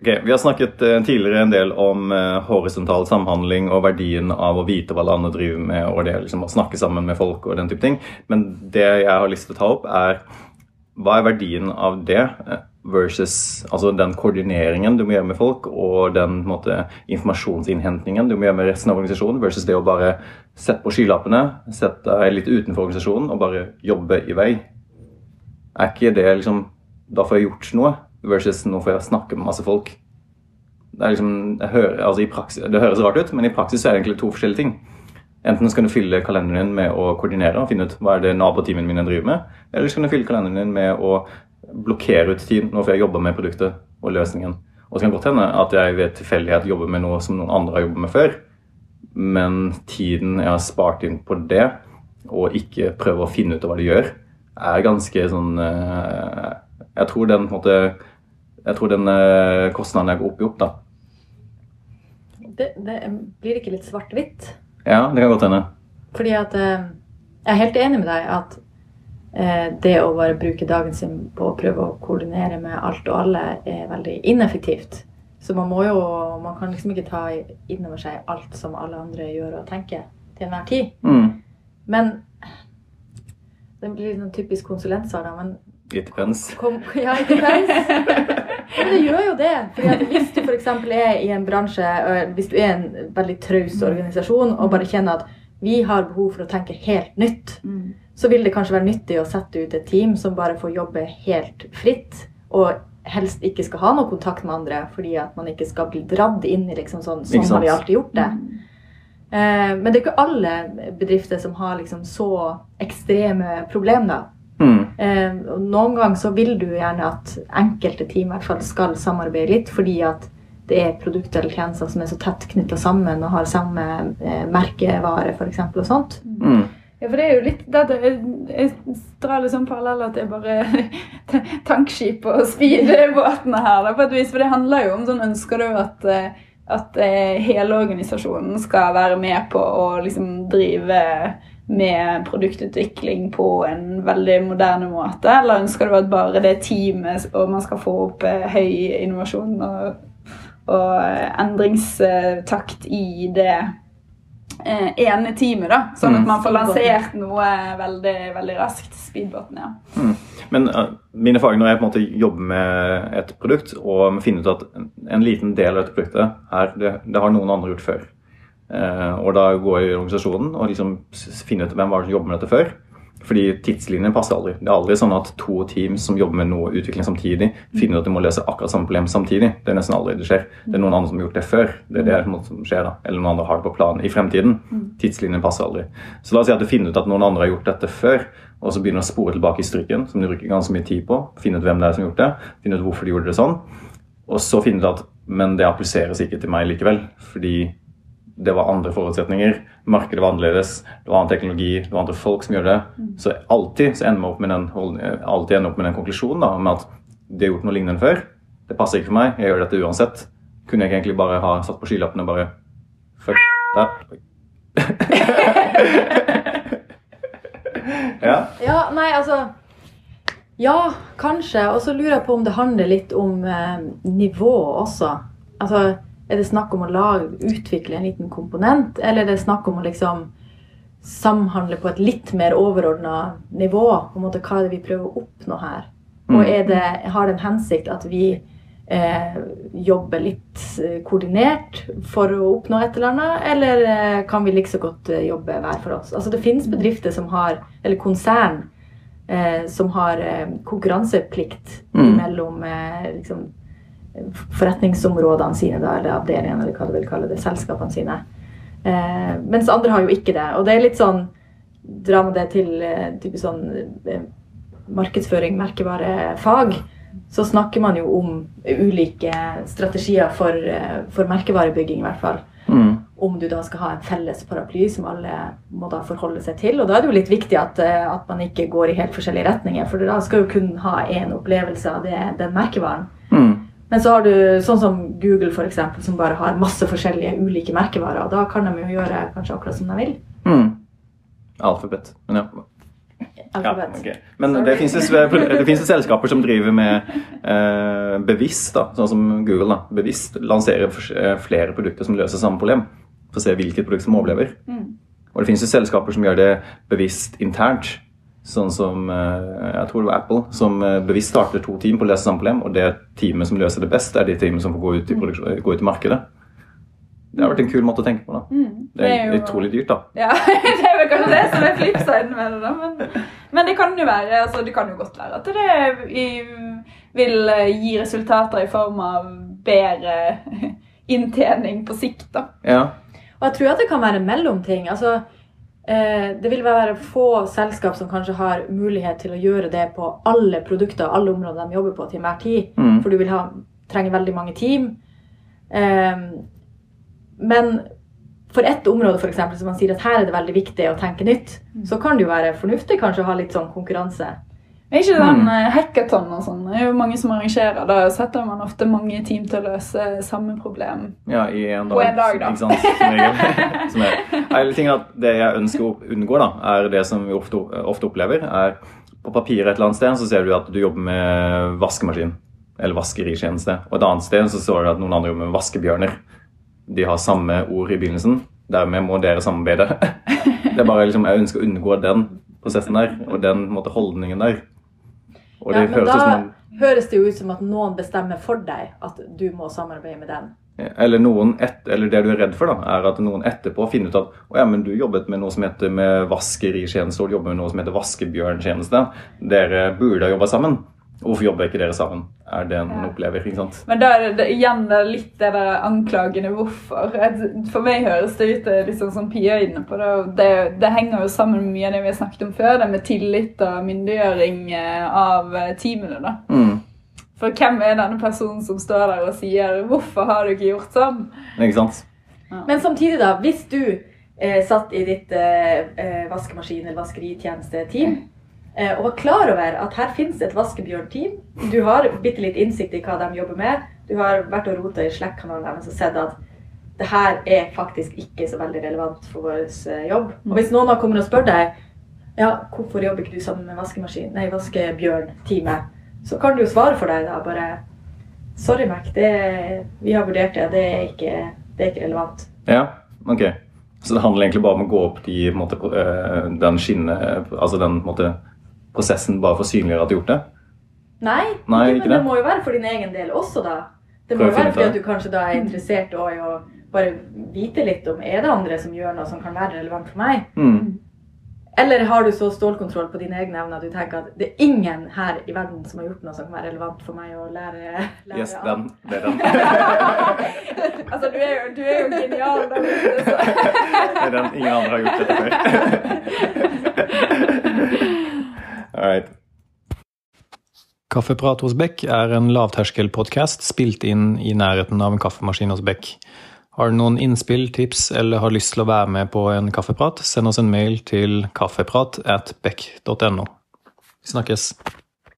Ok, Vi har snakket eh, tidligere en del om eh, horisontal samhandling og verdien av å vite hva landet driver med, og det liksom å snakke sammen med folk og den type ting. Men det jeg har lyst til å ta opp, er hva er verdien av det eh, versus altså den koordineringen du må gjøre med folk, og den måte, informasjonsinnhentingen du må gjøre med resten av organisasjonen, versus det å bare sette på skylappene, sette deg litt utenfor organisasjonen og bare jobbe i vei. Er ikke det liksom Da får jeg gjort noe versus nå får jeg snakke med masse folk. Det, liksom, hører, altså praksis, det høres rart ut, men i praksis er det egentlig to forskjellige ting. Enten skal du fylle kalenderen din med å koordinere og finne ut hva er det naboteamene mine driver med, eller så kan du fylle kalenderen din med å blokkere ut tid. Nå får jeg jobbe med produktet og løsningen. Og så kan det godt hende at jeg ved tilfeldighet jobber med noe som noen andre har jobbet med før, men tiden jeg har spart inn på det, og ikke prøve å finne ut av hva de gjør, er ganske sånn eh, Jeg tror den på en måte jeg tror den eh, kostnaden går opp i opp, da. Det, det blir ikke litt svart-hvitt? Ja, det kan godt hende. Fordi at eh, Jeg er helt enig med deg at eh, det å bare bruke dagen sin på å prøve å koordinere med alt og alle er veldig ineffektivt. Så man må jo Man kan liksom ikke ta inn over seg alt som alle andre gjør og tenker til enhver tid. Mm. Men det blir litt sånn typisk konsulentsvar, da. Men It depends. Kom, ja, it depends. Men det gjør jo det. Fordi hvis du f.eks. er i en bransje, hvis du er en veldig traus organisasjon og bare kjenner at vi har behov for å tenke helt nytt, så vil det kanskje være nyttig å sette ut et team som bare får jobbe helt fritt, og helst ikke skal ha noe kontakt med andre, fordi at man ikke skal bli dratt inn i liksom sånn Sånn har vi alltid gjort det. Eh, men det er ikke alle bedrifter som har liksom så ekstreme problemer. Mm. Eh, noen ganger så vil du gjerne at enkelte team i hvert fall skal samarbeide litt, fordi at det er produkter eller tjenester som er så tett knytta sammen og har samme eh, merkevare f.eks. og sånt. Mm. Ja, for det er jo litt dette, jeg, jeg drar sånn paralleller til bare tankskip og speedbåtene her. Da, på et vis, For det handler jo om sånn Ønsker du at, eh, at eh, hele organisasjonen skal være med på å liksom drive med produktutvikling på en veldig moderne måte? Eller ønsker du at bare det teamet og man skal få opp eh, høy innovasjon og, og eh, endringstakt i det eh, ene teamet, da? Sånn at Mm. man får lansert noe veldig, veldig raskt. Speedbåten, ja. Men uh, mine fag når jeg på en måte jobber med et produkt og finner ut at en- en liten del av dette produktet er, det, det har noen andre gjort før. Eh, og da går jeg i organisasjonen og liksom finner ut hvem var det som jobber med dette før. Fordi tidslinjen passer aldri. Det er aldri sånn at to teams som jobber med noe utvikling samtidig, finner ut at de må løse akkurat samme problem samtidig. Det er nesten aldri det skjer. Det er noen andre som har gjort det før. Det er det som skjer da. Eller noen andre har det på planen i fremtiden. Tidslinjen passer aldri. Så la oss si at du finner ut at noen andre har gjort dette før, og så begynner du å spore tilbake i stryken, som du bruker ganske mye tid på. Finne ut hvem det er som har gjort det, finne ut hvorfor de gjorde det sånn. Og så finner du at men det appliseres ikke til meg likevel, fordi det var andre forutsetninger. Markedet var annerledes, det var annen teknologi, det var andre folk som gjør det. Så alltid så ender vi opp med den, alltid ender opp med den konklusjonen da, om at de har gjort noe lignende før. Det passer ikke for meg, jeg gjør dette uansett. Kunne jeg ikke egentlig bare ha satt på skylappene og bare Fuck ja. Ja, nei, altså Ja, kanskje. Og så lurer jeg på om det handler litt om eh, nivå også. Altså, er det snakk om å lage, utvikle en liten komponent, eller er det snakk om å liksom samhandle på et litt mer overordna nivå? På en måte, hva er det vi prøver å oppnå her? Og er det, har det en hensikt at vi eh, jobber litt eh, koordinert for å oppnå et eller annet, eller eh, kan vi like så godt eh, jobbe hver for oss? Altså Det finnes bedrifter som har, eller konsern eh, som har eh, konkurranseplikt Mm. mellom liksom, forretningsområdene sine, da, eller avdelingene, eller hva du vil kalle det, selskapene sine. Eh, mens andre har jo ikke det. Og det er litt sånn Drar man det til eh, sånn eh, markedsføring, merkevarefag, så snakker man jo om ulike strategier for, eh, for merkevarebygging, i hvert fall. Mm. Om du da skal ha en felles paraply som alle må da forholde seg til. Og da er det jo litt viktig at, eh, at man ikke går i helt forskjellige retninger, for da skal jo kun ha én opplevelse av det, den merkevaren. Mm. Men så har du sånn som Google, for eksempel, som bare har masse forskjellige ulike merkevarer. Og da kan de jo gjøre kanskje akkurat som de vil. Mm. Alfabet. Men ja. Ja, okay. Men Sorry. det finnes jo det finnes selskaper som driver med eh, bevisst, da, sånn som Google, da, bevisst lanserer eh, flere produkter som løser samme problem, for å se hvilket produkt som overlever. Og det finnes jo selskaper som gjør det bevisst internt. Sånn som eh, jeg tror det var Apple, som eh, bevisst starter to team på å løse samme problem, og det teamet som løser det best, er de teamene som får gå ut i, gå ut i markedet. Det har vært en kul måte å tenke på. da. Det Det er er jo- utrolig dyrt, da. Ja, det er vel kanskje det som er flipsiden med det, da. Men, men det kan jo være altså det kan jo godt være at det vil eh, gi resultater i form av bedre inntjening på sikt, da. Ja. Og jeg tror at det kan være mellomting. Altså, eh, det vil være få selskap som kanskje har mulighet til å gjøre det på alle produkter og alle områder de jobber på til enhver tid. Mm. For du vil ha, trenge veldig mange team. Eh, men for ett område for eksempel, som man sier at her er det veldig viktig å tenke nytt, så kan det jo være fornuftig kanskje å ha litt sånn konkurranse. Er ikke den Mm. hackathon og sånn? Det er jo mange som arrangerer. Da setter man ofte mange team til å løse samme problem. Ja, i en dag. På en dag, da. Ikke sant? Som er. Hele tingen at Det jeg ønsker å unngå, da, er det som vi ofte, ofte opplever. er På papiret et eller annet sted så ser du at du jobber med vaskemaskin. Eller vaskeritjeneste. Og et annet sted så står det at noen andre jobber med vaskebjørner. De har samme ord i begynnelsen. Dermed må dere samarbeide. Det er bare liksom, Jeg ønsker å unngå den prosessen der, og den måte, holdningen der. Og Ja, det men høres da en høres det jo ut som at noen bestemmer for deg at du må samarbeide med den. Eller, et, eller det du er redd for, da, er at noen etterpå finner ut at å ja, men du jobbet med noe som heter med vaskeritjeneste, og du jobber med noe som heter vaskebjørntjeneste. Dere burde ha jobba sammen. Hvorfor jobber ikke dere sammen? Er det en Ja. opplever, ikke sant? Men da er det, det igjen det er litt det der anklagende hvorfor. For meg høres det ut liksom som Pia er inne på. Det, det, det henger jo sammen med mye av det vi har snakket om før, det med tillit og myndiggjøring eh, av eh, teamene. da. Mm. For hvem er denne personen som står der og sier 'hvorfor har du ikke gjort sånn'? Ikke sant? Men samtidig, da, hvis du eh, satt i ditt eh, eh, vaskemaskin- eller vaskeritjenesteteam eh, og var klar over at her finnes et vaskebjørnteam, du har bitte litt innsikt i hva de jobber med, du har vært og rota i Slack-kanalen deres og sett at det her er faktisk ikke så veldig relevant for vår eh, jobb. Og hvis noen kommer og spør deg ja, hvorfor jobber ikke du sammen med vaskemaskin, nei, vaskebjørn-teamet, så kan du jo svare for deg da bare Sorry, Mac, det, vi har vurdert det, det er ikke, det er ikke relevant. Ja, ok. Så det handler egentlig bare om å gå opp de, måte, eh, den skinne, altså den måte, prosessen bare for å synliggjøre at du har gjort det? Nei, Nei, ikke, ikke men det det. må jo være for din egen del også, da. Det må jo være fordi at du kanskje da er interessert i å bare vite litt om er det andre som gjør noe som kan være relevant for meg. Mm. Eller har du så stålkontroll på dine egne evner at du tenker at det er ingen her i verden som har gjort noe som kan være relevant for meg å lære, lære Yes, den. Det er den. altså, du er jo, du er jo genial. Da. Det er den. Ingen andre har gjort dette før. Right. Kaffeprat hos Beck er en lavterskelpodkast spilt inn i nærheten av en kaffemaskin hos Beck. Har du noen innspill, tips eller har lyst til å være med på en kaffeprat, send oss en mail til kaffeprat at beck.no. Vi snakkes.